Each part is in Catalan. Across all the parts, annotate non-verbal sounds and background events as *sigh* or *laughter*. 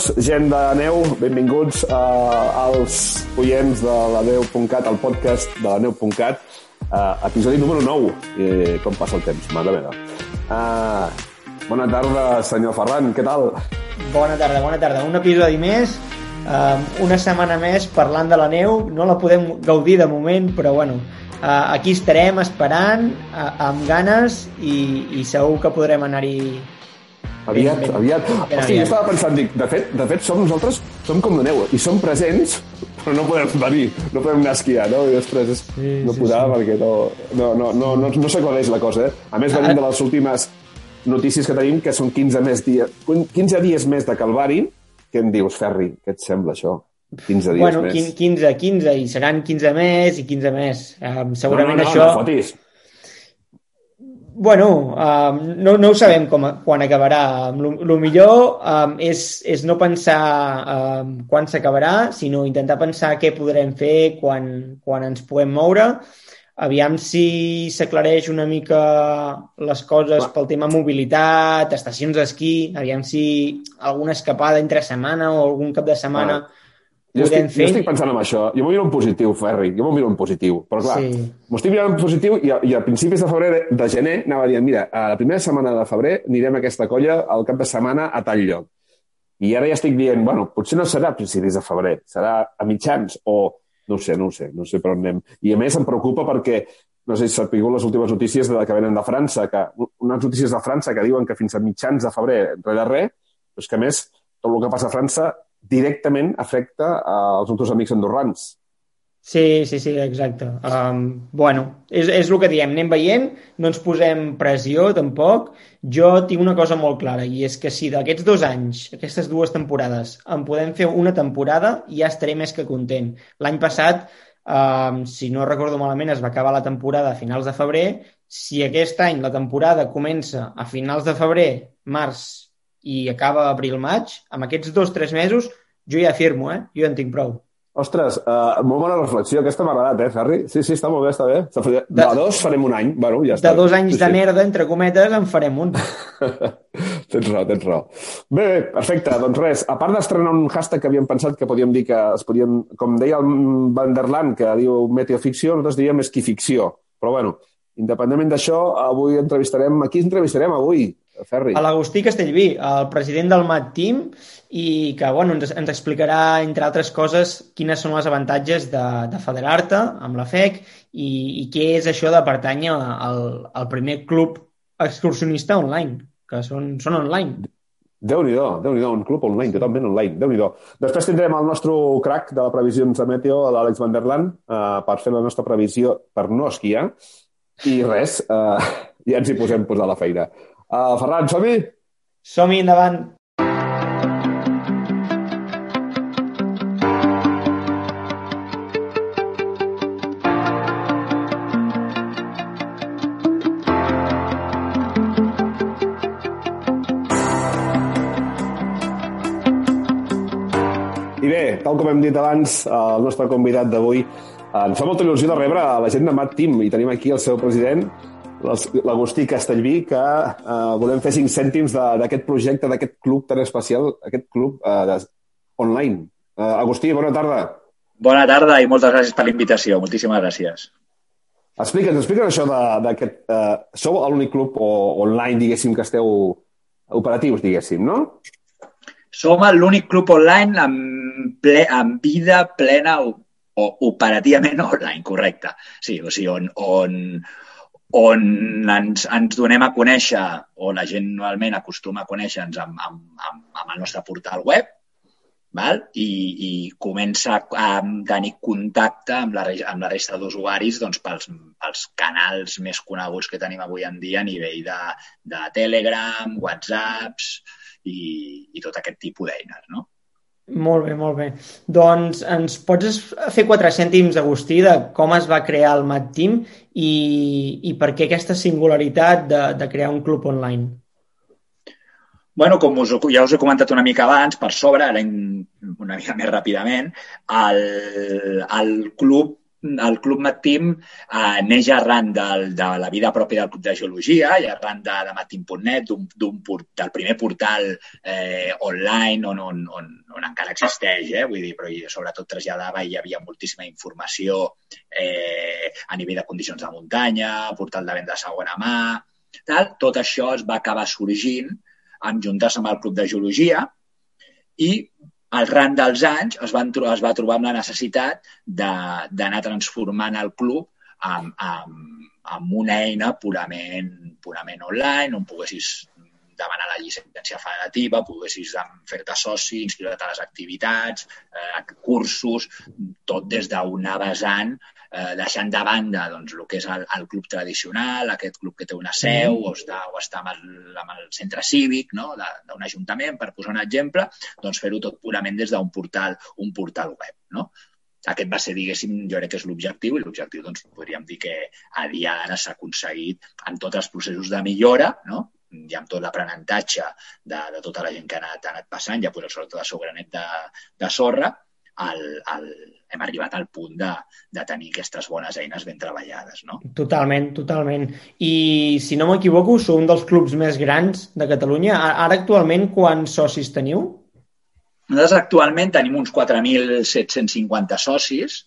benvinguts, gent de neu, benvinguts uh, als oients de la neu.cat, al podcast de la neu.cat, uh, episodi número 9, i com passa el temps, mare meva. Uh, bona tarda, senyor Ferran, què tal? Bona tarda, bona tarda. Un episodi més, uh, una setmana més parlant de la neu, no la podem gaudir de moment, però bueno, uh, aquí estarem esperant, uh, amb ganes, i, i segur que podrem anar-hi Aviat, ben, aviat. ben Hosti, jo estava pensant, dic, de fet, de fet som nosaltres, som com de neu, i som presents, però no podem venir, no podem anar a esquiar, no? I després és, Sí, no sí, podrà sí. perquè no, no, no, no, no, no s'aclareix la cosa, eh? A més, venim de les últimes notícies que tenim, que són 15 més dies, 15 dies més de Calvari. Què em dius, Ferri? Què et sembla, això? 15 dies Bueno, més. quin- 15, 15, i seran 15 més i 15 més. Um, segurament no, no, no, això... No, fotis. Bueno, um, no, no ho sabem com, quan acabarà. El millor um, és, és no pensar um, quan s'acabarà, sinó intentar pensar què podrem fer quan, quan ens puguem moure. Aviam si s'aclareix una mica les coses pel tema mobilitat, estacions d'esquí, aviam si alguna escapada entre setmana o algun cap de setmana Jo estic, fer. jo estic pensant en això. Jo m'ho miro en positiu, Ferri. Jo m'ho miro en positiu. Però clar, Sí. m'ho estic mirant en positiu i a, i a principis de febrer, de, de gener, anava dient, mira, a la primera setmana de febrer anirem a aquesta colla al cap de setmana a tal lloc. I ara ja estic dient, bueno, potser no serà a principis de febrer, serà a mitjans o no sé, no sé, no sé per on anem. I a més em preocupa perquè, no sé si s'ha sabut les últimes notícies de, que venen de França, que, unes notícies de França que diuen que fins a mitjans de febrer, res de res, però és que a més tot el que passa a França directament afecta als nostres amics andorrans. Sí, sí, sí, exacte. Um, bueno, és, és el que diem, anem veient, no ens posem pressió tampoc. Jo tinc una cosa molt clara, i és que si d'aquests dos anys, aquestes dues temporades, en podem fer una temporada, ja estaré més que content. L'any passat, um, si no recordo malament, es va acabar la temporada a finals de febrer. Si aquest any la temporada comença a finals de febrer, març, i acaba abril-maig, amb aquests dos o tres mesos, jo ja firmo, eh? Jo en tinc prou. Ostres, uh, molt bona reflexió. Aquesta m'ha agradat, eh, Ferri? Sí, sí, està molt bé, està bé. De, de dos farem un any. Bueno, ja està. De dos anys sí, de sí. merda, entre cometes, en farem un. *laughs* tens raó, tens raó. Bé, bé, perfecte. Doncs res, a part d'estrenar un hashtag que havíem pensat que podíem dir que es podien, com deia el Van der Land, que diu meteoficció, nosaltres diríem esquificció. Però bueno, independentment d'això, avui entrevistarem... A qui entrevistarem avui, Ferri? A l'Agustí Castellví, el president del MAT Team, i que bueno, ens, ens explicarà, entre altres coses, quines són els avantatges de, de federar-te amb la FEC i, i què és això de pertànyer al, al primer club excursionista online, que són, són online. Déu-n'hi-do, déu nhi déu un club online, totalment online, déu nhi Després tindrem el nostre crack de la previsions de meteo, l'Àlex Van der Land, uh, per fer la nostra previsió per no esquiar. I res, uh, ja ens hi posem posar la feina. Uh, Ferran, som-hi? Som-hi endavant! Tal com hem dit abans, eh, el nostre convidat d'avui eh, ens fa molta il·lusió de rebre a la gent de Mat Team i tenim aquí el seu president, l'Agustí Castellví, que eh, volem fer cinc cèntims d'aquest projecte, d'aquest club tan especial, aquest club eh, de, online. Eh, Agustí, bona tarda. Bona tarda i moltes gràcies per la invitació. Moltíssimes gràcies. Explica'ns, explica'ns això d'aquest... Eh, sou l'únic club o, online, diguéssim, que esteu operatius, diguéssim, no? Som l'únic club online amb, ple, amb vida plena o, o operativament *laughs* online, correcte. Sí, o sigui, on, on, on ens, ens donem a conèixer, o la gent normalment acostuma a conèixer-nos amb, amb, amb, amb el nostre portal web, val? I, i comença a tenir contacte amb la, amb la resta d'usuaris doncs, pels, pels canals més coneguts que tenim avui en dia a nivell de, de Telegram, Whatsapps i, i tot aquest tipus d'eines. No? Molt bé, molt bé. Doncs ens pots fer quatre cèntims, Agustí, de com es va crear el Mat Team i, i per què aquesta singularitat de, de crear un club online? Bueno, com us, ja us he comentat una mica abans, per sobre, ara una mica més ràpidament, el, el club el Club Matim eh, neix arran del, de la vida pròpia del Club de Geologia i arran de, de matim.net, del primer portal eh, online on, on, on, on encara existeix, eh? vull dir, però sobretot traslladava i hi havia moltíssima informació eh, a nivell de condicions de muntanya, portal de venda de segona mà, tal. Tot això es va acabar sorgint amb juntes amb el Club de Geologia i al ran dels anys es, van, es va trobar amb la necessitat d'anar transformant el club amb, amb, amb una eina purament, purament online, on poguessis demanar la llicència federativa, poguessis fer-te soci, inscriure't a les activitats, eh, cursos, tot des d'una vessant eh, deixant de banda doncs, el que és el, el club tradicional, aquest club que té una seu mm. o està, o està amb, el, amb el centre cívic no? d'un ajuntament, per posar un exemple, doncs fer-ho tot purament des d'un portal, un portal web. No? Aquest va ser, diguéssim, jo crec que és l'objectiu i l'objectiu, doncs, podríem dir que a dia d'ara s'ha aconseguit en tots els processos de millora, no? I amb tot l'aprenentatge de, de tota la gent que ha anat, ha anat passant, ja posat sobretot el seu granet de, de sorra, el, el, hem arribat al punt de, de tenir aquestes bones eines ben treballades. No? Totalment, totalment. I si no m'equivoco, sou un dels clubs més grans de Catalunya. Ara actualment quants socis teniu? Nosaltres actualment tenim uns 4.750 socis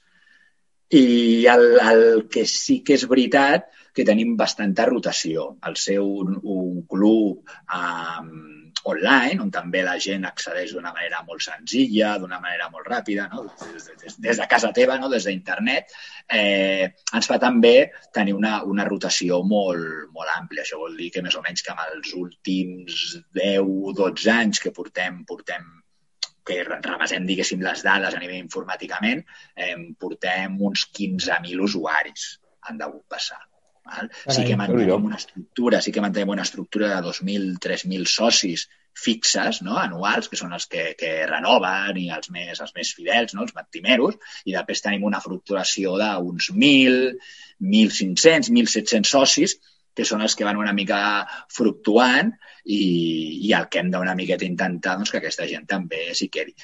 i el, el que sí que és veritat que tenim bastanta rotació. El seu un, un club amb online, on també la gent accedeix d'una manera molt senzilla, d'una manera molt ràpida, no? des, des, des de casa teva, no? des d'internet, eh, ens fa també tenir una, una rotació molt, molt àmplia. Això vol dir que més o menys que amb els últims 10-12 anys que portem, portem que remasem, diguéssim, les dades a nivell informàticament, eh, portem uns 15.000 usuaris han degut passar. Val? Sí que mantenim una estructura, sí que mantenim una estructura de 2.000, 3.000 socis fixes, no? anuals, que són els que, que renoven i els més, els més fidels, no? els matimeros, i després tenim una fructuració d'uns 1.000, 1.500, 1.700 socis, que són els que van una mica fluctuant i, i el que hem d'una miqueta intentar doncs, que aquesta gent també s'hi quedi.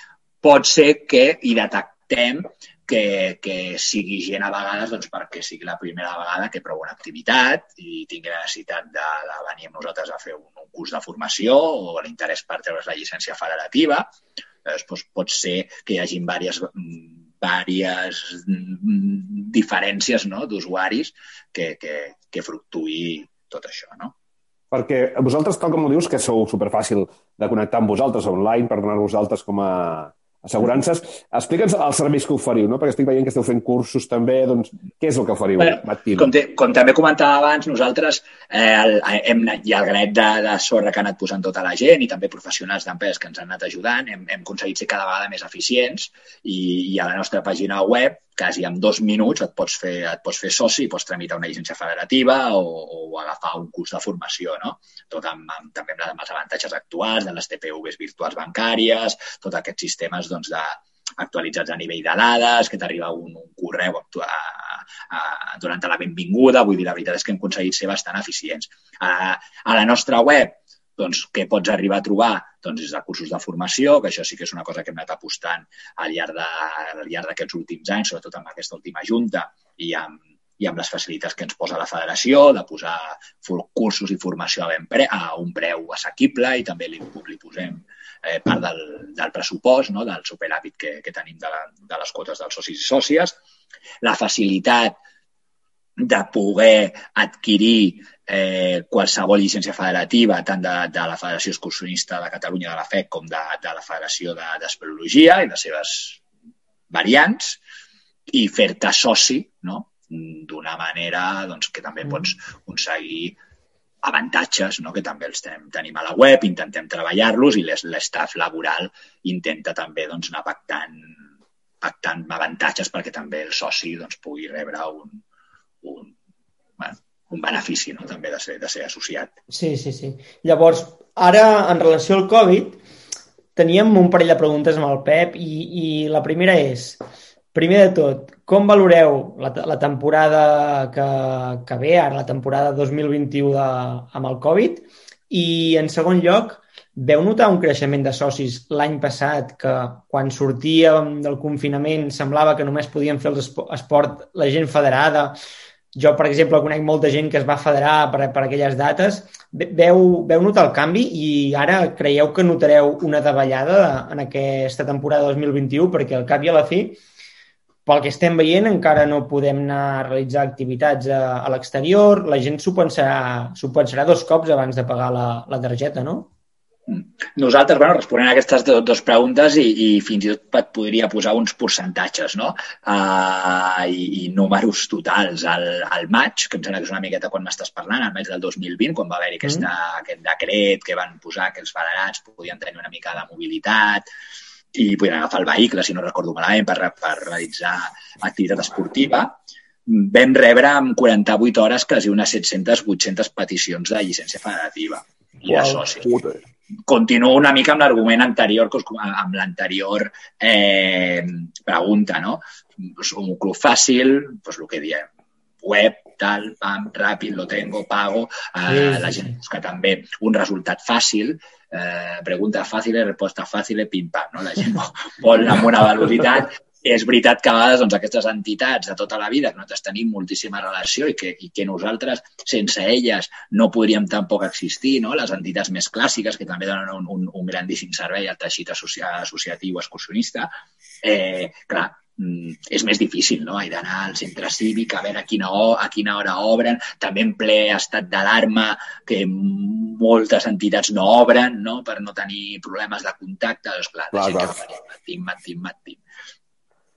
Pot ser que hi detectem que, que sigui gent a vegades doncs, perquè sigui la primera vegada que prova una activitat i tingui la necessitat de, de venir amb nosaltres a fer un, un curs de formació o l'interès per treure's la llicència federativa. Llavors, doncs, pot ser que hi hagi diverses, diverses diferències no? d'usuaris que, que, que fructuï tot això. No? Perquè vosaltres, tal com ho dius, que sou superfàcil de connectar amb vosaltres online per donar-vos altres com a, assegurances. Explica'ns els serveis que oferiu, no? perquè estic veient que esteu fent cursos també. Doncs, què és el que oferiu, bueno, Com, te, com també comentava abans, nosaltres eh, el, hem, ha el granet de, de sorra que ha anat posant tota la gent i també professionals d'empreses que ens han anat ajudant. Hem, hem aconseguit ser cada vegada més eficients i, i a la nostra pàgina web quasi en dos minuts et pots fer, et pots fer soci, pots tramitar una llicència federativa o, o agafar un curs de formació, no? Tot amb, amb, també amb els avantatges actuals de les TPVs virtuals bancàries, tots aquests sistemes doncs, de, actualitzats a nivell de dades, que t'arriba un, un correu a, a, durant la benvinguda. Vull dir, la veritat és que hem aconseguit ser bastant eficients. A, a la nostra web doncs, què pots arribar a trobar? Doncs des de cursos de formació, que això sí que és una cosa que hem anat apostant al llarg d'aquests últims anys, sobretot amb aquesta última junta i amb, i amb les facilitats que ens posa la federació, de posar cursos i formació a, pre, a un preu assequible i també li, li posem eh, part del, del pressupost, no? del superàvit que, que tenim de, la, de les quotes dels socis i sòcies, la facilitat de poder adquirir eh, qualsevol llicència federativa, tant de, de la Federació Excursionista de Catalunya de la FEC com de, de la Federació d'Espeleologia de, i les seves variants, i fer-te soci no? d'una manera doncs, que també mm. pots aconseguir avantatges, no? que també els tenim, tenim a la web, intentem treballar-los i l'estaf laboral intenta també doncs, anar pactant, pactant avantatges perquè també el soci doncs, pugui rebre un, un, bueno, un benefici no? també de ser, de ser associat. Sí, sí, sí. Llavors, ara, en relació al Covid, teníem un parell de preguntes amb el Pep i, i la primera és, primer de tot, com valoreu la, la temporada que, que ve, ara la temporada 2021 de, amb el Covid? I, en segon lloc, Veu notar un creixement de socis l'any passat que quan sortíem del confinament semblava que només podíem fer esport la gent federada. Jo, per exemple, conec molta gent que es va federar per, per aquelles dates. Veu, veu notar el canvi i ara creieu que notareu una davallada en aquesta temporada 2021 perquè al cap i a la fi pel que estem veient, encara no podem anar a realitzar activitats a, a l'exterior. La gent s'ho pensarà, pensarà dos cops abans de pagar la, la targeta, no? Nosaltres, bueno, responent a aquestes dues preguntes i, i fins i tot et podria posar uns percentatges no? uh, i, i números totals. Al, al maig, que em sembla que és una miqueta quan m'estàs parlant, al maig del 2020, quan va haver-hi mm. aquesta, aquest decret que van posar que els federats podien tenir una mica de mobilitat i podien agafar el vehicle, si no recordo malament, per, per realitzar activitat esportiva, vam rebre en 48 hores quasi unes 700-800 peticions de llicència federativa i de socis. Puta continuo una mica amb l'argument anterior, amb l'anterior eh, pregunta, no? Pues un club fàcil, pues el que diem, web, tal, pam, ràpid, lo tengo, pago. Eh, la gent busca també un resultat fàcil, eh, pregunta fàcil, resposta fàcil, pim-pam, no? La gent vol amb una velocitat és veritat que a vegades doncs, aquestes entitats de tota la vida, que nosaltres tenim moltíssima relació i que, i que nosaltres, sense elles, no podríem tampoc existir, no? les entitats més clàssiques, que també donen un, un, un grandíssim servei al teixit associatiu excursionista, eh, clar, mm, és més difícil, no? He d'anar al centre cívic a veure a quina, hora, a quina hora obren, també en ple estat d'alarma, que moltes entitats no obren, no?, per no tenir problemes de contacte, doncs clar, clar, clar. matim, matim, matim.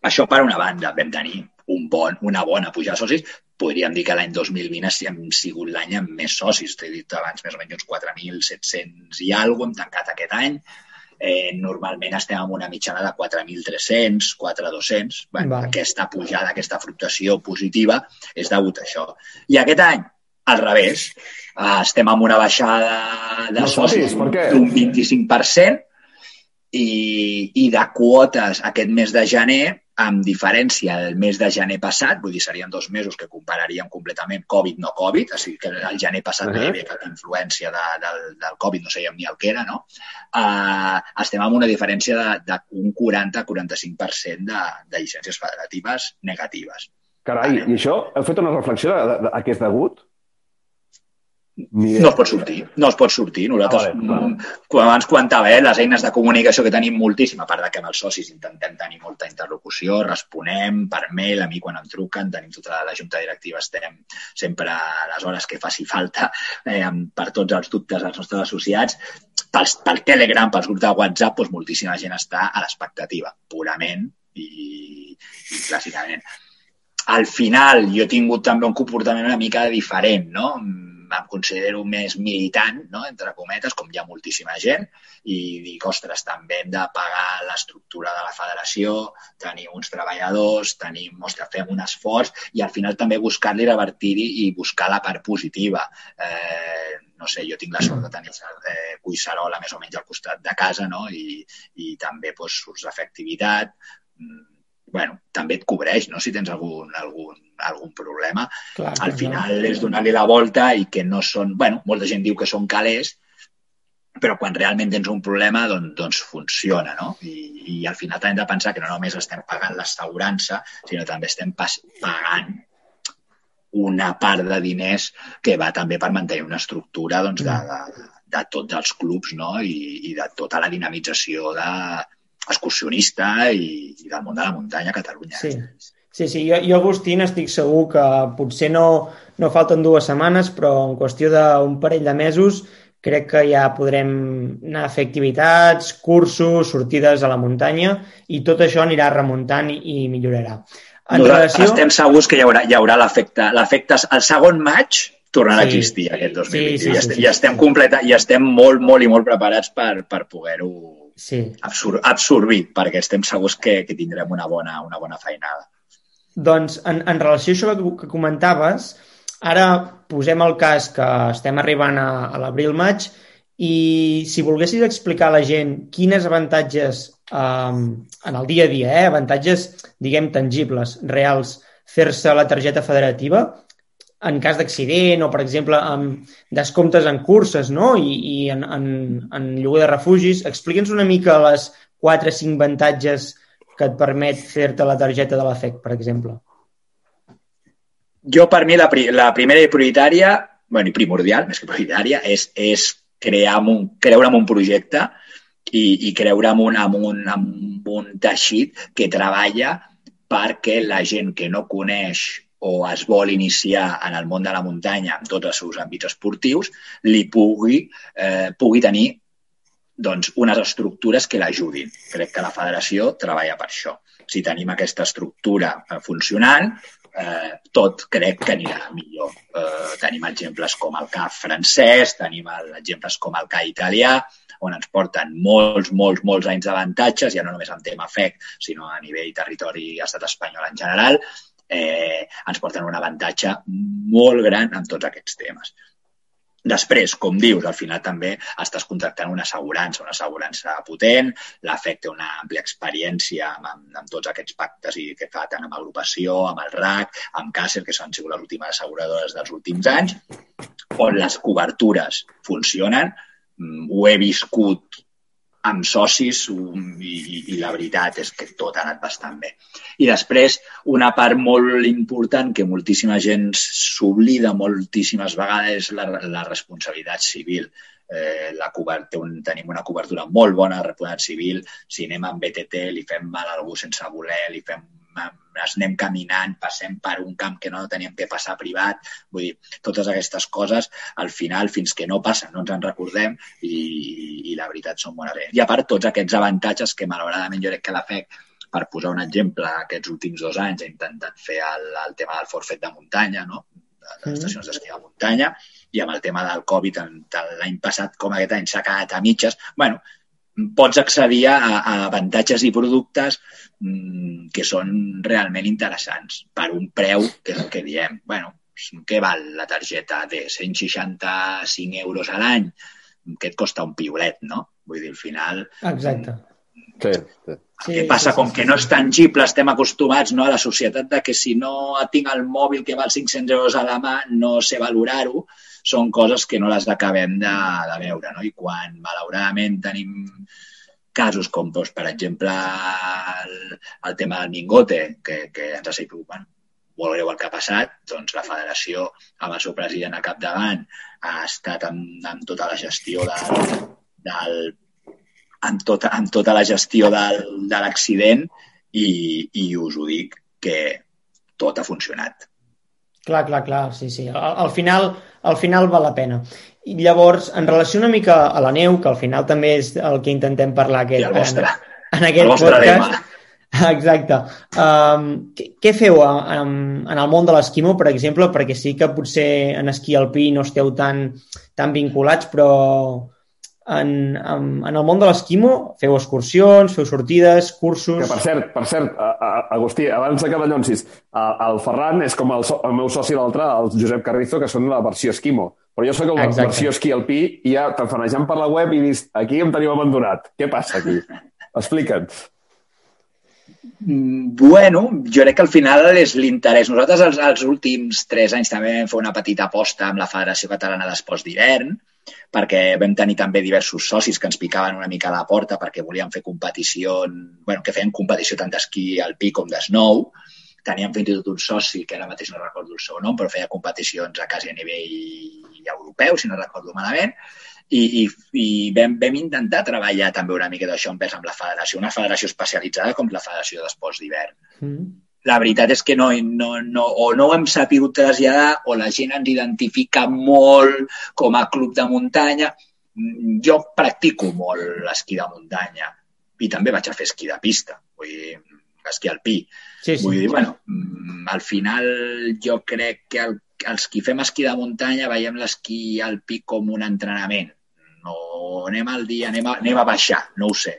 Això per una banda, vam tenir un bon, una bona pujada de socis. Podríem dir que l'any 2020 hem sigut l'any amb més socis. T'he dit abans més o menys uns 4.700 i alguna hem tancat aquest any. Eh, normalment estem amb una mitjana de 4.300, 4.200. Bueno, aquesta pujada, aquesta fluctuació positiva és degut a això. I aquest any, al revés, eh, estem amb una baixada de no socis d'un 25% i, i de quotes aquest mes de gener amb diferència del mes de gener passat, vull dir, serien dos mesos que compararíem completament Covid no Covid, o sigui que el gener passat uh -huh. no hi havia cap influència de, del, del Covid, no sabíem ni el que era, no? Uh, estem amb una diferència d'un 40-45% de, de llicències federatives negatives. Carai, i això, heu fet una reflexió de, de, de, a què és degut? No es pot sortir, no es pot sortir. Nosaltres, ah, vale, vale. abans comentava, eh, les eines de comunicació que tenim moltíssim, a part de que amb els socis intentem tenir molta interlocució, responem per mail, a mi quan em truquen, tenim tota la junta directiva, estem sempre a les hores que faci falta eh, per tots els dubtes dels nostres associats. Pel, pel Telegram, pels grups de WhatsApp, doncs moltíssima gent està a l'expectativa, purament i, i clàssicament. Al final, jo he tingut també un comportament una mica diferent, no? Em considero més militant, no? entre cometes, com hi ha moltíssima gent, i dic, ostres, també hem de pagar l'estructura de la federació, tenir uns treballadors, tenim, ostres, fem un esforç, i al final també buscar-li, revertir-hi i buscar la part positiva. Eh, no sé, jo tinc la sort de tenir eh, Cuissarola més o menys al costat de casa, no? I, i també doncs, surts de fer activitat, mm, bueno, també et cobreix, no?, si tens algun, algun, algun problema. Clar, Al final clar. és donar-li la volta i que no són... bueno, molta gent diu que són calés, però quan realment tens un problema, doncs, doncs funciona, no? I, I al final també hem de pensar que no només estem pagant l'assegurança, sinó també estem pagant una part de diners que va també per mantenir una estructura doncs, de, de, de tots els clubs no? I, i de tota la dinamització de, excursionista i, i del món de la muntanya a Catalunya. Sí, sí, sí. Jo, jo Agustín, estic segur que potser no, no falten dues setmanes, però en qüestió d'un parell de mesos crec que ja podrem anar a fer activitats, cursos, sortides a la muntanya i tot això anirà remuntant i, i millorarà. En relació... Estem segurs que hi haurà, hi haurà l'efecte. L'efecte, el segon maig tornarà sí. a existir aquest 2020. Sí, sí, I, estem, sí, sí, i estem completa, i estem molt, molt i molt preparats per, per poder-ho sí. absor absorbir, perquè estem segurs que, que tindrem una bona, una bona feinada. Doncs, en, en relació a això que, que comentaves, ara posem el cas que estem arribant a, a l'abril-maig i si volguessis explicar a la gent quines avantatges um, en el dia a dia, eh, avantatges, diguem, tangibles, reals, fer-se la targeta federativa, en cas d'accident o, per exemple, amb descomptes en curses no? I, i en, en, en lloguer de refugis. Explica'ns una mica les 4 o 5 avantatges que et permet fer-te la targeta de l'AFEC, per exemple. Jo, per mi, la, la primera i prioritària, bueno, i primordial, més que prioritària, és, és crear un, creure en un projecte i, i creure en un, en, un, en un teixit que treballa perquè la gent que no coneix o es vol iniciar en el món de la muntanya en tots els seus àmbits esportius, li pugui, eh, pugui tenir doncs, unes estructures que l'ajudin. Crec que la federació treballa per això. Si tenim aquesta estructura eh, funcionant, eh, tot crec que anirà millor. Eh, tenim exemples com el CAF francès, tenim exemples com el CAI italià, on ens porten molts, molts, molts anys d'avantatges, ja no només en tema FEC, sinó a nivell territori estat espanyol en general, eh, ens porten un avantatge molt gran en tots aquests temes. Després, com dius, al final també estàs contractant una assegurança, una assegurança potent, la FEC té una àmplia experiència amb, amb, amb tots aquests pactes i que fa tant amb agrupació, amb el RAC, amb Càcer, que són sigut les últimes asseguradores dels últims anys, on les cobertures funcionen. Mm, ho he viscut amb socis i, i la veritat és que tot ha anat bastant bé. I després, una part molt important que moltíssima gent s'oblida moltíssimes vegades és la, la responsabilitat civil. Eh, la cobert, un, tenim una cobertura molt bona de responsabilitat civil. Si anem amb BTT, li fem mal a algú sense voler, li fem es anem caminant, passem per un camp que no teníem que passar privat, vull dir, totes aquestes coses, al final, fins que no passen, no ens en recordem i, i la veritat són bones. I a part, tots aquests avantatges que malauradament jo crec que la FEC per posar un exemple, aquests últims dos anys ha intentat fer el, el tema del forfet de muntanya, no? de les mm. estacions d'esquí de muntanya, i amb el tema del Covid, tant l'any passat com aquest any s'ha quedat a mitges. bueno, pots accedir a, a avantatges i productes mm, que són realment interessants per un preu que és el que diem. bueno, què val la targeta de 165 euros a l'any? Que et costa un piolet, no? Vull dir, al final... Exacte. Sí, sí. El que passa, com que no és tangible, estem acostumats no, a la societat de que si no tinc el mòbil que val 500 euros a la mà, no sé valorar-ho, són coses que no les acabem de, de veure. No? I quan, malauradament, tenim casos com, doncs, per exemple, el, el tema del Mingote, que, que ens bueno, molt greu el que ha passat, doncs la federació, amb el seu president a capdavant, ha estat amb, amb tota la gestió del, del amb tota, amb tota la gestió del, de l'accident i, i us ho dic que tot ha funcionat. Clar, clar, clar, sí, sí. Al, al, final, al final val la pena. I llavors, en relació una mica a la neu, que al final també és el que intentem parlar aquest, vostre, en, en aquest podcast, tema. *laughs* Exacte. Um, què, què feu en, en el món de l'esquimo, per exemple? Perquè sí que potser en esquí alpí no esteu tan, tan vinculats, però en, en, en el món de l'esquimo feu excursions, feu sortides, cursos... Que per cert, per cert, Agustí, abans de que ballonsis, el Ferran és com el, so, el meu soci l'altre, el Josep Carrizo, que són la versió esquimo. Però jo sóc la Exacte. versió esquí alpí i ja t'enfanejant per la web i dius, aquí em teniu abandonat. Què passa aquí? *laughs* Explica'ns. Mm, bueno, jo crec que al final és l'interès. Nosaltres els, els últims tres anys també vam fer una petita aposta amb la Federació Catalana d'Esports d'Hivern, perquè vam tenir també diversos socis que ens picaven una mica a la porta perquè volien fer competició, bueno, que feien competició tant d'esquí alpí com d'snow. Teníem fins i tot un soci, que ara mateix no recordo el seu nom, però feia competicions a quasi a nivell europeu, si no recordo malament, i, i, i vam, vam intentar treballar també una mica d'això en amb la federació, una federació especialitzada com la Federació d'Esports d'Hivern. Mm la veritat és que no, no, no, o no ho hem sabut traslladar o la gent ens identifica molt com a club de muntanya. Jo practico molt l'esquí de muntanya i també vaig a fer esquí de pista, vull dir, esquí alpí. Sí, sí. Vull dir, bueno, mm, al final jo crec que el, els qui fem esquí de muntanya veiem l'esquí alpí com un entrenament. No anem al dia, anem a, anem a baixar, no ho sé.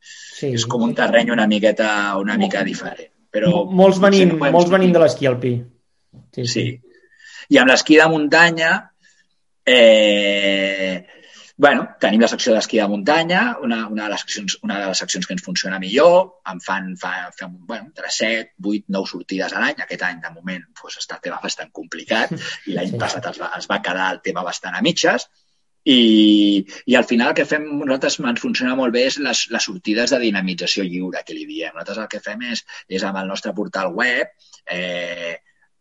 Sí. És com un terreny una miqueta, una mica diferent. Però molts venim, no molts venim de l'esquí alpí. Sí, sí. sí. I amb l'esquí de muntanya, eh, bueno, tenim la secció d'esquí de muntanya, una, una, de les seccions, una de les seccions que ens funciona millor, em fan, fa, fem, bueno, entre 7, 8, 9 sortides a l'any. Aquest any, de moment, doncs, està el tema bastant complicat *laughs* i l'any sí. passat es va, es va quedar el tema bastant a mitges. I, i al final el que fem nosaltres ens funciona molt bé és les, les sortides de dinamització lliure, que li diem. Nosaltres el que fem és, és amb el nostre portal web eh,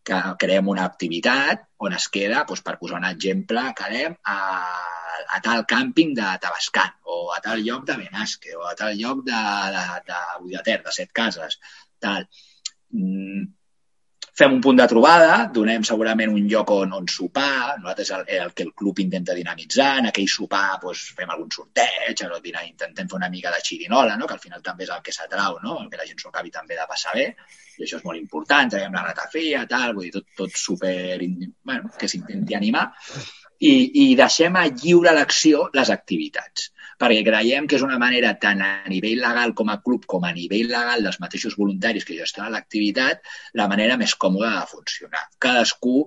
que creem una activitat on es queda, doncs, per posar un exemple, quedem a a tal càmping de Tabascan, o a tal lloc de Benasque, o a tal lloc de, de, de Bullater, de Set Cases, tal. Mm, fem un punt de trobada, donem segurament un lloc on, on sopar, nosaltres el, el que el club intenta dinamitzar, en aquell sopar doncs, fem algun sorteig, o intentem fer una mica de xirinola, no? que al final també és el que s'atrau, no? que la gent s'ho acabi també de passar bé, i això és molt important, traiem la ratafia, tal, vull dir, tot, tot super... Bueno, que s'intenti animar i, i deixem a lliure elecció les activitats, perquè creiem que és una manera tant a nivell legal com a club com a nivell legal dels mateixos voluntaris que gestionen l'activitat, la manera més còmoda de funcionar. Cadascú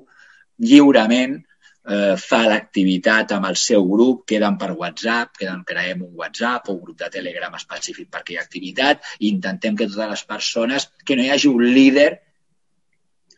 lliurement eh, fa l'activitat amb el seu grup, queden per WhatsApp, queden, creem un WhatsApp o un grup de Telegram específic per aquella activitat i intentem que totes les persones, que no hi hagi un líder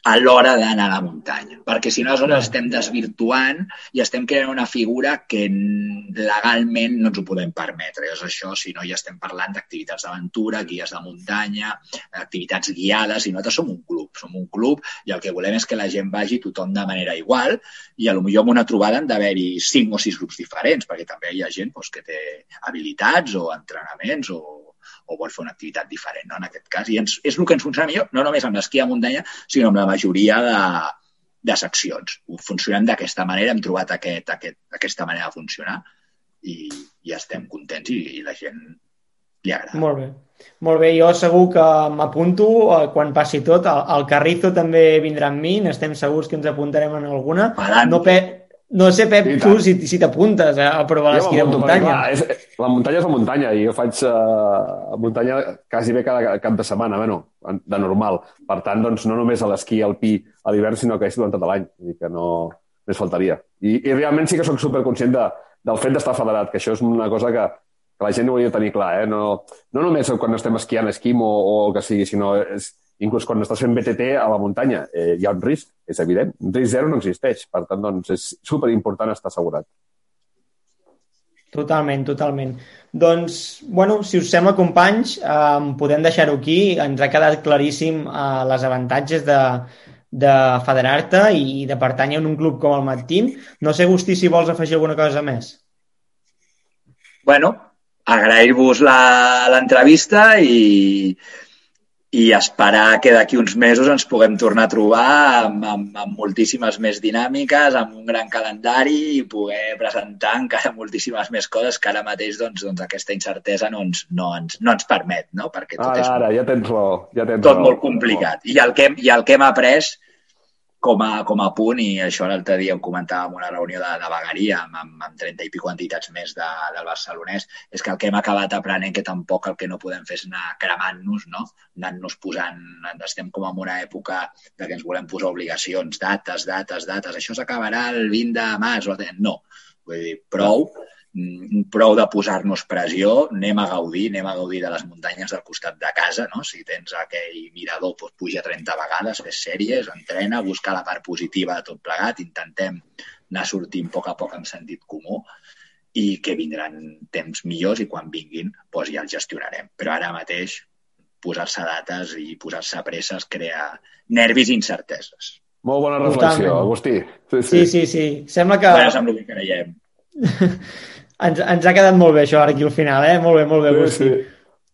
a l'hora d'anar a la muntanya. Perquè si no, aleshores estem desvirtuant i estem creant una figura que legalment no ens ho podem permetre. És això, si no, ja estem parlant d'activitats d'aventura, guies de muntanya, activitats guiades, i nosaltres som un club. Som un club i el que volem és que la gent vagi tothom de manera igual i a lo millor en una trobada han d'haver-hi cinc o sis grups diferents, perquè també hi ha gent doncs, que té habilitats o entrenaments o o vol fer una activitat diferent, no? en aquest cas. I ens, és el que ens funciona millor, no només amb l'esquí a muntanya, sinó amb la majoria de, de seccions. Ho funcionem d'aquesta manera, hem trobat aquest, aquest, aquesta manera de funcionar i, i estem contents i, i la gent li agrada. Molt bé. Molt bé, jo segur que m'apunto eh, quan passi tot. El, el Carrizo també vindrà amb mi, n'estem segurs que ens apuntarem en alguna. No, pe no sé, Pep, tu si, si t'apuntes a, a provar l'esquí de muntanya. Clar, és, la muntanya és la muntanya i jo faig uh, muntanya quasi bé cada cap de setmana, bueno, de normal. Per tant, doncs, no només a l'esquí alpí a l'hivern, sinó que és durant tot l'any. I que no... Més faltaria. I, I realment sí que sóc superconscient de, del fet d'estar federat, que això és una cosa que, que la gent ho hauria de tenir clar. Eh? No, no només quan estem esquiant esquim o, o el que sigui, sinó és, inclús quan estàs fent BTT a la muntanya, eh, hi ha un risc, és evident. Un risc zero no existeix. Per tant, doncs, és superimportant estar assegurat. Totalment, totalment. Doncs, bueno, si us sembla, companys, eh, podem deixar-ho aquí. Ens ha quedat claríssim eh, les avantatges de, de federar-te i de pertànyer a un club com el Matín. No sé, Agustí, si vols afegir alguna cosa més. Bueno, agrair-vos l'entrevista i i esperar que d'aquí uns mesos ens puguem tornar a trobar amb, amb, amb moltíssimes més dinàmiques, amb un gran calendari i poder presentar encara *laughs* moltíssimes més coses que ara mateix doncs, doncs aquesta incertesa no ens, no ens, no ens permet, no? perquè tot ara, és ara, ja tens raó, ja tens tot raó. molt complicat. I el que, i el que hem après com a, com a punt, i això l'altre dia ho comentàvem en una reunió de, de vegueria amb, amb, amb 30 i pico entitats més de, del barcelonès, és que el que hem acabat aprenent que tampoc el que no podem fer és anar cremant-nos, no? anant-nos posant, estem com en una època de que ens volem posar obligacions, dates, dates, dates, això s'acabarà el 20 de març, no, vull dir, prou, prou de posar-nos pressió, anem a gaudir, anem a gaudir de les muntanyes del costat de casa, no? Si tens aquell mirador, doncs puja 30 vegades, fes sèries, entrena, busca la part positiva de tot plegat, intentem anar sortint a poc a poc en sentit comú i que vindran temps millors i quan vinguin doncs ja els gestionarem. Però ara mateix posar-se dates i posar-se presses crea nervis i incerteses. Molt bona reflexió, Totalment. Agustí. Sí, sí, sí. sí, sí. Sembla que... Bueno, sembla que creiem. *laughs* ens, ens ha quedat molt bé això ara aquí al final, eh? Molt bé, molt bé. Sí, sí.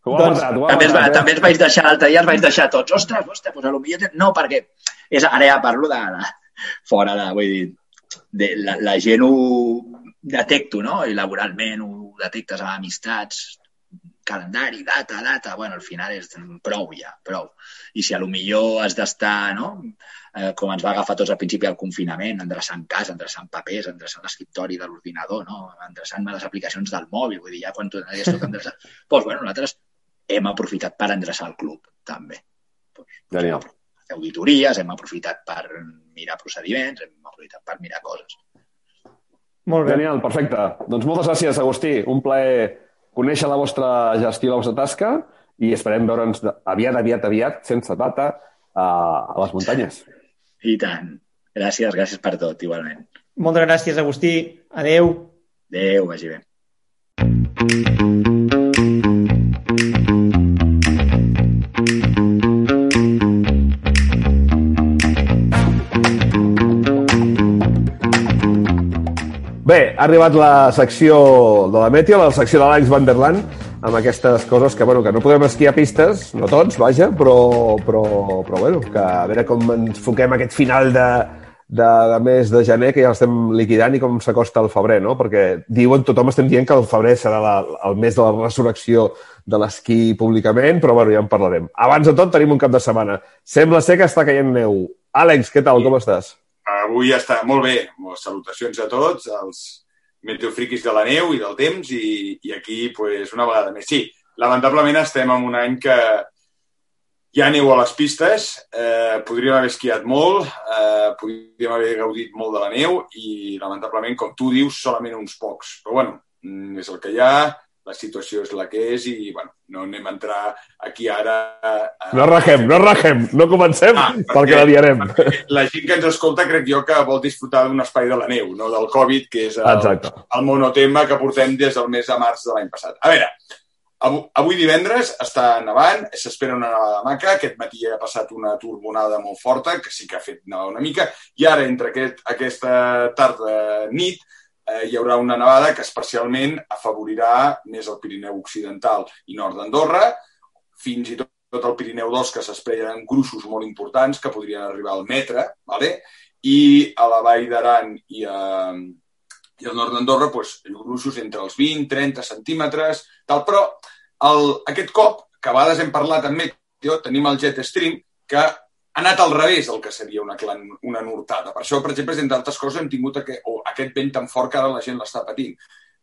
Doncs, també, es va, eh? també ens vaig deixar l'altre dia, els vaig deixar tots. Ostres, ostres, doncs potser... No, perquè és, ara ja parlo de, de fora de, vull dir, de, la, la gent ho detecto, no? I laboralment ho detectes a amistats, calendari, data, data, bueno, al final és prou ja, prou. I si a lo millor has d'estar, no?, eh, com ens va agafar tots al principi del confinament, endreçant casa, endreçant papers, endreçant l'escriptori de l'ordinador, no? endreçant les aplicacions del mòbil, vull dir, ja quan tu anaries tot endreçat... *laughs* Doncs, pues, bueno, nosaltres hem aprofitat per endreçar el club, també. Pues, Genial. Auditories, hem aprofitat per mirar procediments, hem aprofitat per mirar coses. Molt bé. Genial, perfecte. Doncs moltes gràcies, Agustí. Un plaer conèixer la vostra gestió, la vostra tasca i esperem veure'ns aviat, aviat, aviat, sense data, a, a les muntanyes. I tant. Gràcies, gràcies per tot, igualment. Moltes gràcies, Agustí. Adeu. Adéu, vagi bé. Bé, ha arribat la secció de la Meteo, la secció de l'Àlex Van der Land, amb aquestes coses que, bueno, que no podem esquiar pistes, no tots, vaja, però, però, però bueno, que a veure com ens foquem aquest final de, de, de mes de gener, que ja l'estem liquidant i com s'acosta el febrer, no? Perquè diuen, tothom estem dient que el febrer serà la, el mes de la resurrecció de l'esquí públicament, però bueno, ja en parlarem. Abans de tot, tenim un cap de setmana. Sembla ser que està caient neu. Àlex, què tal? Com estàs? Avui està molt bé. Molt salutacions a tots, als meteofriquis de la neu i del temps, i, i aquí, pues, una vegada més. Sí, lamentablement estem en un any que hi ha neu a les pistes, eh, podríem haver esquiat molt, eh, podríem haver gaudit molt de la neu i, lamentablement, com tu dius, solament uns pocs. Però, bueno, mm, és el que hi ha, la situació és la que és i, bueno, no anem a entrar aquí ara... A... No rajem, no rajem, no comencem Ah, perquè la liarem. La gent que ens escolta crec jo que vol disfrutar d'un espai de la neu, no del Covid, que és el, Exacte. el monotema que portem des del mes de març de l'any passat. A veure, avui, avui divendres està nevant, s'espera una nevada maca, aquest matí ha passat una turbonada molt forta, que sí que ha fet nevar una mica, i ara, entre aquest, aquesta tarda nit, eh, hi haurà una nevada que especialment afavorirà més el Pirineu Occidental i nord d'Andorra, fins i tot tot el Pirineu d'Os, que s'esperen gruixos molt importants que podrien arribar al metre, vale? i a la Vall d'Aran i, a, i al nord d'Andorra doncs, gruixos entre els 20-30 centímetres, tal. però el, aquest cop, que a vegades hem parlat amb Meteo, tenim el jet stream, que ha anat al revés el que seria una, clan, una nortada. Per això, per exemple, entre altres coses, hem tingut aquest, oh, aquest vent tan fort que ara la gent l'està patint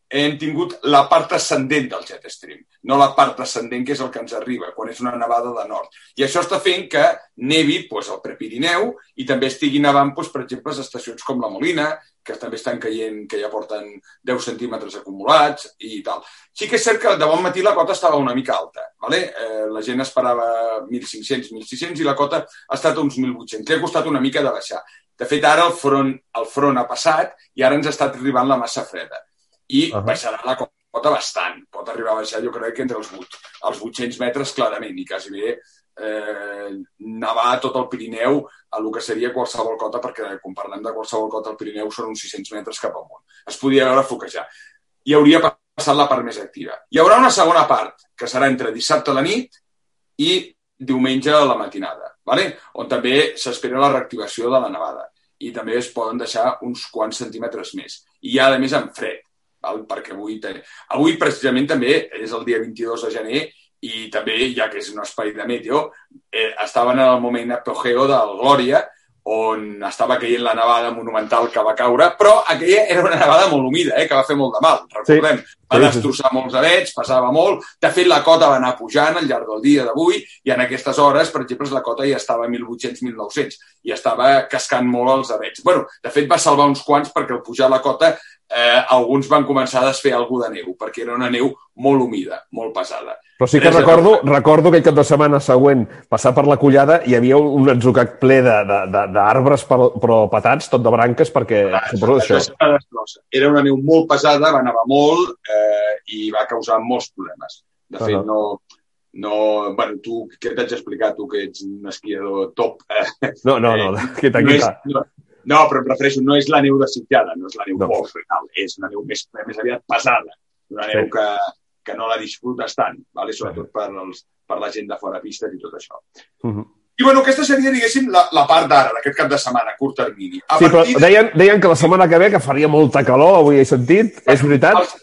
hem tingut la part ascendent del jet stream, no la part descendent, que és el que ens arriba, quan és una nevada de nord. I això està fent que nevi doncs, el Prepirineu i també estigui nevant, doncs, per exemple, les estacions com la Molina, que també estan caient, que ja porten 10 centímetres acumulats i tal. Sí que és cert que de bon matí la cota estava una mica alta. Vale? Eh, la gent esperava 1.500, 1.600 i la cota ha estat uns 1.800. Li ha costat una mica de baixar. De fet, ara el front, el front ha passat i ara ens ha estat arribant la massa freda i uh -huh. baixarà la cota bastant. Pot arribar a baixar, jo crec que entre els, 8, els 800 metres clarament i quasi bé eh, nevar tot el Pirineu a el que seria qualsevol cota, perquè quan parlem de qualsevol cota al Pirineu són uns 600 metres cap amunt. Es podia veure foquejar. I hauria passat la part més activa. Hi haurà una segona part, que serà entre dissabte a la nit i diumenge a la matinada, vale? on també s'espera la reactivació de la nevada. I també es poden deixar uns quants centímetres més. I ja, a més, amb fred val? perquè avui, ten... avui precisament també és el dia 22 de gener i també, ja que és un espai de meteo, eh, estaven en el moment apogeo del Glòria, on estava caient la nevada monumental que va caure, però aquella era una nevada molt humida, eh, que va fer molt de mal, recordem. Sí. Va destrossar molts avets, passava molt. De fet, la cota va anar pujant al llarg del dia d'avui i en aquestes hores, per exemple, la cota ja estava a 1.800-1.900 i estava cascant molt els avets. bueno, de fet, va salvar uns quants perquè al pujar la cota eh, alguns van començar a desfer alguna de neu, perquè era una neu molt humida, molt pesada. Però sí que recordo, recordo aquell cap de setmana següent passar per la collada i hi havia un atzucac ple d'arbres però patats, tot de branques, perquè Clar, suposo això. Era una neu molt pesada, va nevar molt eh, i va causar molts problemes. De fet, Uh -huh. no, no... Bueno, tu, què t'haig d'explicar, tu que ets un esquiador top? Eh, No, no, no, quita, no, és, quita. no, no, però em refereixo, no és la neu desitjada, no és la neu No. no. poc real, és una neu més, més aviat pesada, una neu Sí. que, que no la disfrutes tant, vale? sobretot per, els, per la gent de fora pistes i tot això. Uh -huh. I bueno, aquesta seria, diguéssim, la, la part d'ara, d'aquest cap de setmana, a curt termini. A Sí, però partir de- deien, deien que la setmana que ve que faria molta calor, avui he sentit. És veritat? Els-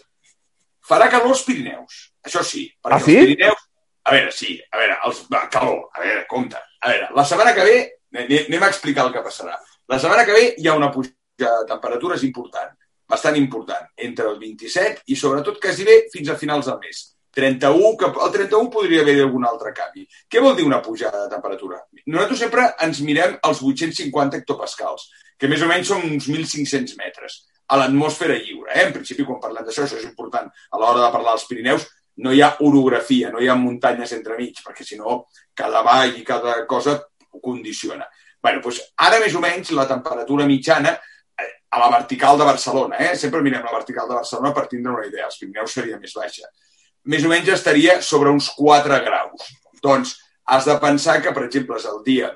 Farà calor als Pirineus, això sí. Perquè Ah, sí? Els Pirineus... A veure, sí, a veure, els... va, calor, a veure, compte. A veure, la setmana que ve, anem a explicar el que passarà. La setmana que ve hi ha una pujada de temperatures important, bastant important, entre el 27 i sobretot quasi bé fins a finals del mes. 31, que el 31 podria haver algun altre canvi. Què vol dir una pujada de temperatura? Nosaltres sempre ens mirem els 850 hectopascals, que més o menys són uns 1.500 metres. a l'atmosfera lliure. Eh? En principi, quan parlem d'això, això és important a l'hora de parlar dels Pirineus, no hi ha orografia, no hi ha muntanyes entremig, perquè si no, cada vall i cada cosa condiciona. Bueno, doncs ara més o menys la temperatura mitjana eh, a la vertical de Barcelona, eh? sempre mirem la vertical de Barcelona per tindre una idea, els Pirineus seria més baixa, més o menys estaria sobre uns 4 graus. Doncs has de pensar que, per exemple, el dia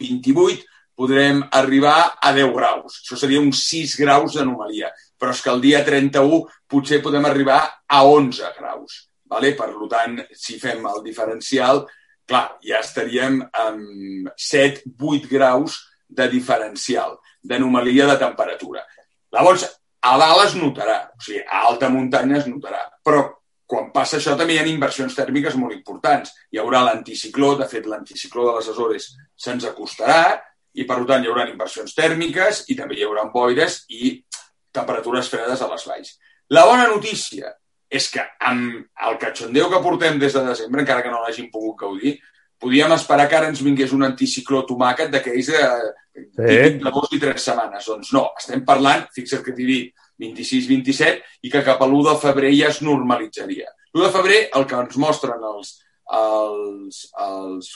28 podrem arribar a 10 graus. Això seria uns 6 graus d'anomalia. Però és que el dia 31 potser podem arribar a 11 graus. Vale? Per tant, si fem el diferencial, clar, ja estaríem amb 7-8 graus de diferencial, d'anomalia de temperatura. Llavors, a dalt es notarà, o sigui, a alta muntanya es notarà, però quan passa això també hi ha inversions tèrmiques molt importants. Hi haurà l'anticicló, de fet l'anticicló de les Azores se'ns acostarà i per tant hi haurà inversions tèrmiques i també hi haurà boires i temperatures fredes a les valls. La bona notícia és que amb el catxondeu que portem des de desembre, encara que no l'hagin pogut gaudir, podíem esperar que ara ens vingués un anticicló tomàquet d'aquells de, sí. de dos i tres setmanes. Doncs no, estem parlant, fixa't que t'he dit, 26-27, i que cap a l'1 de febrer ja es normalitzaria. L'1 de febrer el que ens mostren els, els, els,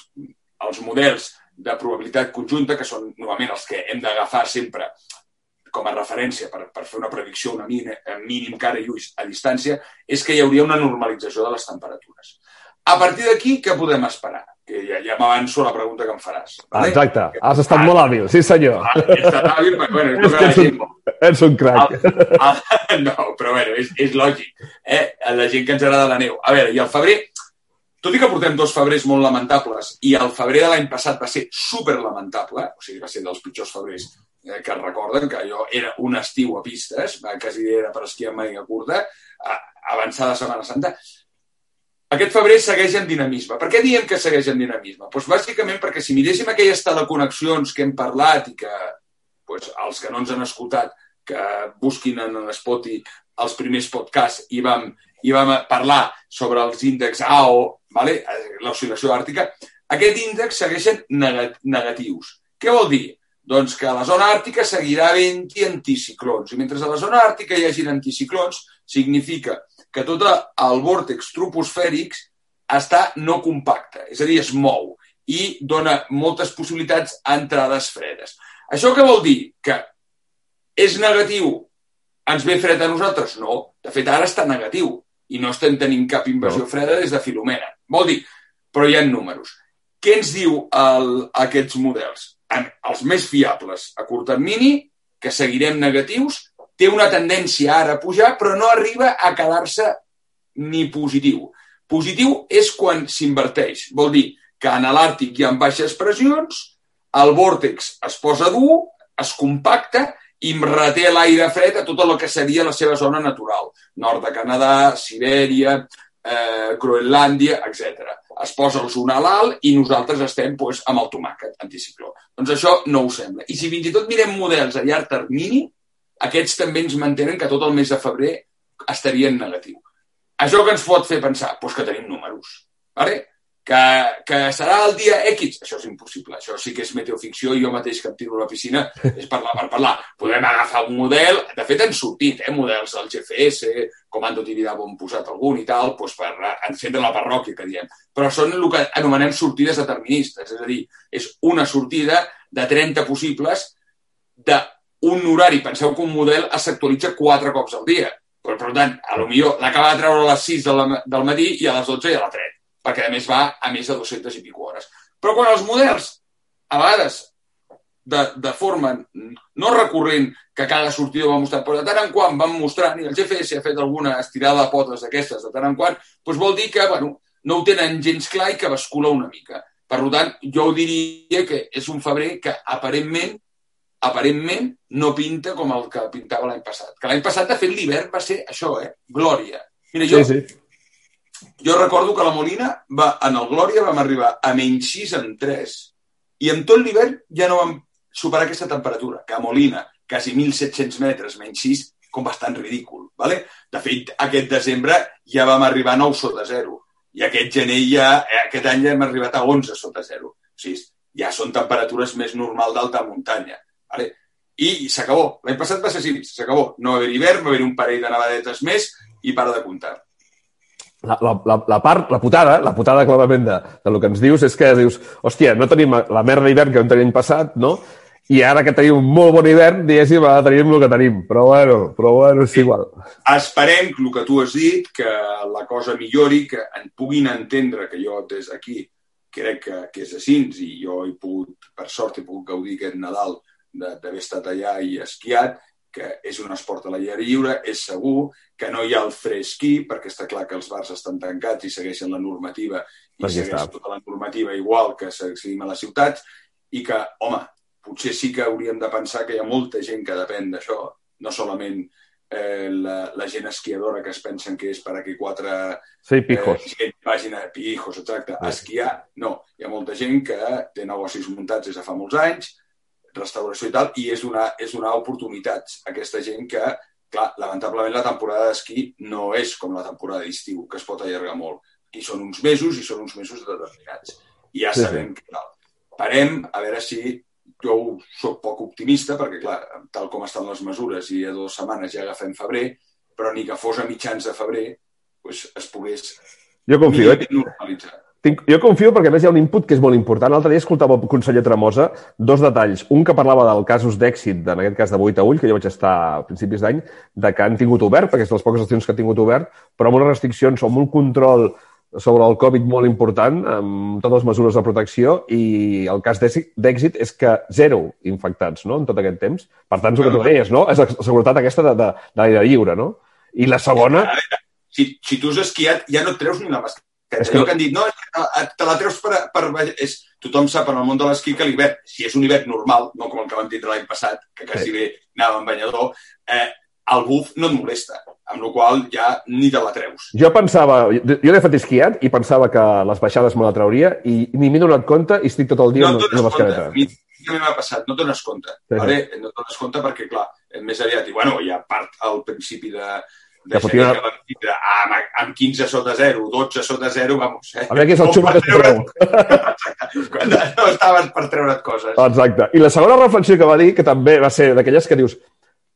els models de probabilitat conjunta, que són normalment els que hem d'agafar sempre com a referència per, per fer una predicció una mínim, mínim cara i ulls a distància, és que hi hauria una normalització de les temperatures. A partir d'aquí, què podem esperar? Que ja, ja m'avanço a la pregunta que em faràs. Vale? Exacte. Has estat ah, molt hàbil, sí senyor. Ah, he estat hàbil, però bueno, és, *laughs* que ets, un, ets un crac. El, *laughs* el, no, però bueno, és, és lògic. Eh? La gent que ens agrada la neu. A veure, i el febrer, tot i que portem dos febrers molt lamentables, i el febrer de l'any passat va ser super lamentable, o sigui, va ser dels pitjors febrers que recorden que allò era un estiu a pistes, quasi era per esquiar màniga curta, avançada Setmana Santa, aquest febrer segueix en dinamisme. Per què diem que segueix en dinamisme? Doncs bàsicament perquè si miréssim aquelles teleconnexions que hem parlat i que doncs, els que no ens han escoltat que busquin en Spotify els primers podcasts i vam, i vam parlar sobre els índexs AO, vale? l'oscil·lació àrtica, aquest índex segueixen negatius. Què vol dir? Doncs que a la zona àrtica seguirà havent-hi anticiclons. I mentre a la zona àrtica hi hagi anticiclons, significa que tot el vòrtex troposfèric està no compacte, és a dir, es mou i dona moltes possibilitats a entrades fredes. Això què vol dir? Que és negatiu, ens ve fred a nosaltres? No. De fet, ara està negatiu i no estem tenint cap invasió no. freda des de Filomena. Vol dir, però hi ha números. Què ens diu el, aquests models? Els més fiables a curt termini, que seguirem negatius, té una tendència ara a pujar, però no arriba a quedar-se ni positiu. Positiu és quan s'inverteix. Vol dir que en l'Àrtic hi ha baixes pressions, el vòrtex es posa dur, es compacta i reté l'aire fred a tot el que seria la seva zona natural. Nord de Canadà, Sibèria, eh, Groenlàndia, etc. Es posa el a l'alt i nosaltres estem doncs, amb el tomàquet anticicló. Doncs això no ho sembla. I si fins i tot mirem models a llarg termini, aquests també ens mantenen que tot el mes de febrer estaria en negatiu. Això que ens pot fer pensar? Doncs que tenim números. Vale? Que, que serà el dia X? Això és impossible. Això sí que és meteoficció i jo mateix que em tiro a la piscina és parlar per parlar. Podem agafar un model, de fet han sortit eh, models del GFS, Comando Tibidabo han posat algun i tal, doncs per encendre la parròquia, que diem. Però són el que anomenem sortides deterministes, és a dir, és una sortida de 30 possibles de un horari, penseu que un model s'actualitza quatre cops al dia. Per, per tant, a lo l'acaba de treure a les 6 del, matí i a les 12 ja la tret, perquè a més va a més de 200 i pico hores. Però quan els models, a vegades, de, de forma no recurrent, que cada sortida va mostrar, però de tant en quant van mostrant, i el GFS ha fet alguna estirada de potes d'aquestes de tant en quant, doncs vol dir que bueno, no ho tenen gens clar i que bascula una mica. Per tant, jo diria que és un febrer que aparentment aparentment no pinta com el que pintava l'any passat. Que l'any passat, de fet, l'hivern va ser això, eh? Glòria. Mira, jo, sí, sí. Jo recordo que la Molina, va, en el Glòria vam arribar a menys 6 en 3. I en tot l'hivern ja no vam superar aquesta temperatura, que a Molina, quasi 1.700 metres, menys 6, com bastant ridícul. Vale? De fet, aquest desembre ja vam arribar a 9 sota 0. I aquest gener ja, eh, aquest any ja hem arribat a 11 sota 0. O sigui, ja són temperatures més normal d'alta muntanya. Vale? I s'acabó. L'any passat va ser així, s'acabó. No va haver hivern, va haver un parell de nevadetes més i para de comptar. La, la, la, la part, la putada, la putada clarament de, de lo que ens dius és que dius, hòstia, no tenim la merda d'hivern que tenir l'any passat, no? I ara que tenim un molt bon hivern, diguéssim, ara tenim el que tenim. Però bueno, però bueno, és igual. Esperem que el que tu has dit, que la cosa millori, que en puguin entendre que jo des d'aquí crec que, que és així i jo he pogut, per sort, he pogut gaudir aquest Nadal d'haver estat allà i esquiat, que és un esport a l'aire lliure, és segur, que no hi ha el fresquí, perquè està clar que els bars estan tancats i segueixen la normativa i Aquí segueixen està. tota la normativa igual que seguim a les ciutats, i que, home, potser sí que hauríem de pensar que hi ha molta gent que depèn d'això, no solament eh, la, la gent esquiadora que es pensen que és per aquí quatre Sí, pijos. eh, gent vagin a pijos, exacte, a Sí. esquiar. No, hi ha molta gent que té negocis muntats des de fa molts anys, restauració i tal, i és una, és una oportunitat. Aquesta gent que, clar, lamentablement la temporada d'esquí no és com la temporada d'estiu, que es pot allargar molt. Aquí són uns mesos i són uns mesos determinats. I ja Sí, sí. sabem que tal. Parem a veure si jo sóc poc optimista, perquè, clar, tal com estan les mesures i a dues setmanes ja agafem febrer, però ni que fos a mitjans de febrer pues, es pogués Jo confio, eh? normalitzar. Tinc, jo confio perquè a més hi ha un input que és molt important. L'altre dia escoltava el conseller Tremosa dos detalls. Un que parlava del casos d'èxit, en aquest cas de Boita Ull, que jo vaig estar a principis d'any, de que han tingut obert, perquè és de les poques estacions que han tingut obert, però amb unes restriccions o amb un control sobre el Covid molt important, amb totes les mesures de protecció, i el cas d'èxit és que zero infectats no? en tot aquest temps. Per tant, és el que tu deies, no? És la seguretat aquesta de, de, de l'aire lliure, no? I la segona, A si, si tu has esquiat, ja no et treus ni la mascareta. És És que- que... que han dit, no, que te- la treus per... per és, tothom sap en el món de l'esquí que l'hivern, si és un hivern normal, no com el que vam tindre l'any passat, que quasi Sí. bé anava en banyador, eh, el buf no et molesta, amb la qual ja ni te la treus. Jo pensava, jo l'he fet esquiat i pensava que les baixades me la trauria i ni m'he donat compte i estic tot el dia No amb et la dones compte. mascareta. A mi m'ha passat, no et dones compte. Sí. Vale? No dones compte perquè, clar, més aviat, i bueno, ha part al principi de, de Que que vam tindre amb, amb 15 sota 0, 12 sota 0, vamos. Eh? A veure qui és el xulo que se'n treu. *laughs* Quan no estaves per treure't coses. Exacte. I la segona reflexió que va dir, que també va ser d'aquelles que dius,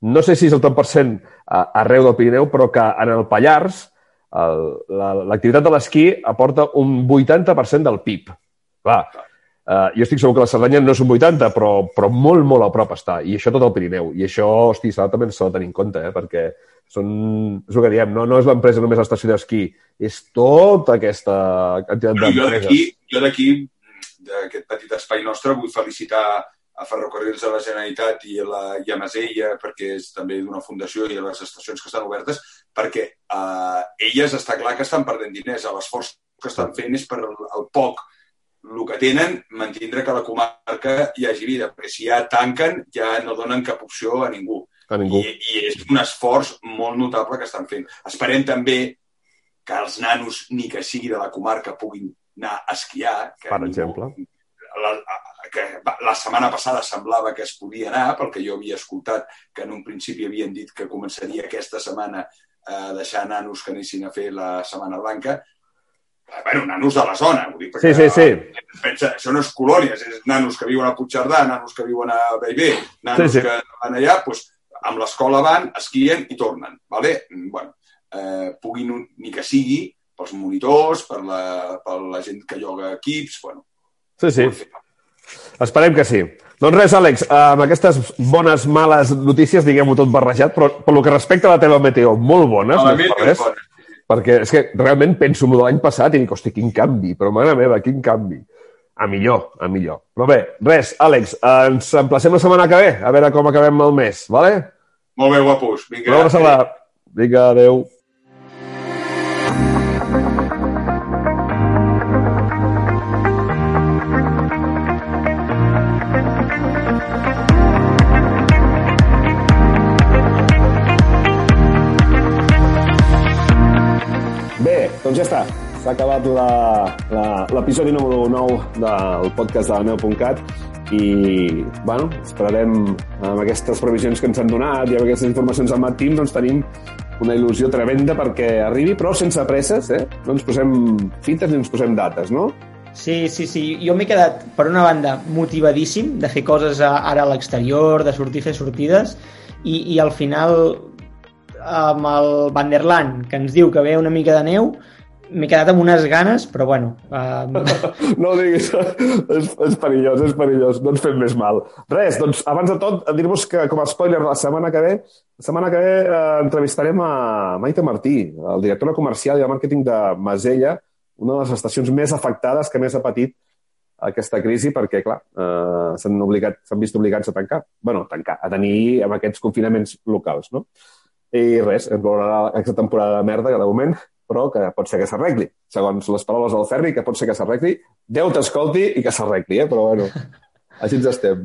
no sé si és el tant per cent arreu del Pirineu, però que en el Pallars el- la- l'activitat de l'esquí aporta un 80% del PIB. Clar, eh, jo estic segur que la Cerdanya no és un 80, però, però molt, molt a prop està. I això tot el Pirineu. I això, hosti, s'ha també s'ha de tenir en compte, eh? perquè són, és el que diem, no, no és l'empresa només l'estació d'esquí, és tota aquesta quantitat d'empreses. jo d'aquí, d'aquest petit espai nostre, vull felicitar a Ferrocarrils de la Generalitat i a, la, i a Masella, perquè és també d'una fundació i a les estacions que estan obertes, perquè eh, elles està clar que estan perdent diners. L'esforç que estan fent és per el, el poc el que tenen, mantindre que la comarca hi hagi vida, perquè si ja tanquen ja no donen cap opció a ningú. A ningú. I, I és un esforç molt notable que estan fent. Esperem també que els nanos, ni que sigui de la comarca, puguin anar a esquiar. Que Per ningú- exemple. La, que la setmana passada semblava que es podia anar, perquè jo havia escoltat que en un principi havien dit que començaria aquesta setmana a deixar nanos que anessin a fer la Setmana Blanca. Eh, Bueno, nanos de la zona, vull dir, Sí, sí, sí. pensa, això no és colònies, és nanos que viuen a Puigcerdà, nanos que viuen a Bellver, nanos Sí, sí. que van allà, doncs, amb l'escola van, esquien i tornen. Vale? Bueno, eh, puguin, ni que sigui, pels monitors, per la, per la gent que lloga equips, bueno. Sí, sí. Esperem que sí. Doncs res, Àlex, amb aquestes bones, males notícies, diguem-ho tot barrejat, però pel que respecta a la teva meteo, molt bones, A la no meteo bona. perquè és que realment penso en l'any passat i dic, hosti, quin canvi, però mare meva, quin canvi. A millor, a millor. Però bé, res, Àlex, ens emplacem la setmana que ve, a veure com acabem el mes, vale? Molt bé, guapos. Vinga. Una abraçada. Vinga, adeu. Bé, doncs ja està. S'ha acabat l'episodi número 9 del podcast de la neu.cat i, bueno, esperarem amb aquestes previsions que ens han donat i amb aquestes informacions al Mat Team, doncs tenim una il·lusió tremenda perquè arribi, però sense presses, eh? No ens posem fites ni ens posem dates, no? Sí, sí, sí. Jo m'he quedat, per una banda, motivadíssim de fer coses ara a l'exterior, de sortir fer sortides, i, i al final amb el Vanderland, que ens diu que ve una mica de neu, m'he quedat amb unes ganes, però bueno... Um... *laughs* no ho diguis, és, és perillós, és perillós, no ens fem més mal. Res, doncs, abans de tot, dir-vos que, com a spoiler, la setmana que ve, la setmana que ve eh, entrevistarem a Maite Martí, el directora comercial i de màrqueting de Masella, una de les estacions més afectades que més ha patit aquesta crisi perquè, clar, eh, s'han obligat, s'han vist obligats a tancar. bueno, tancar, a tenir amb aquests confinaments locals, no? I res, ens veurà aquesta temporada de merda, que de moment, però que pot ser que s'arregli. Segons les paraules del Ferri, que pot ser que s'arregli. Déu t'escolti i que s'arregli, eh? Però bueno, així ens estem.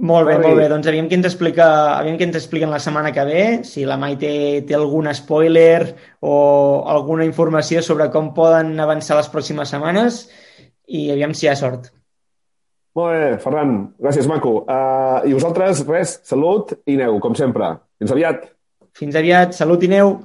Molt bé, molt bé. Doncs aviam què ens explica, aviam què ens expliquen la setmana que ve, si la Maite té algun spoiler o alguna informació sobre com poden avançar les pròximes setmanes i aviam si hi ha sort. Molt bé, Ferran. Gràcies, maco. Uh, I vosaltres, res, salut i neu, com sempre. Fins aviat. Fins aviat. Salut i neu.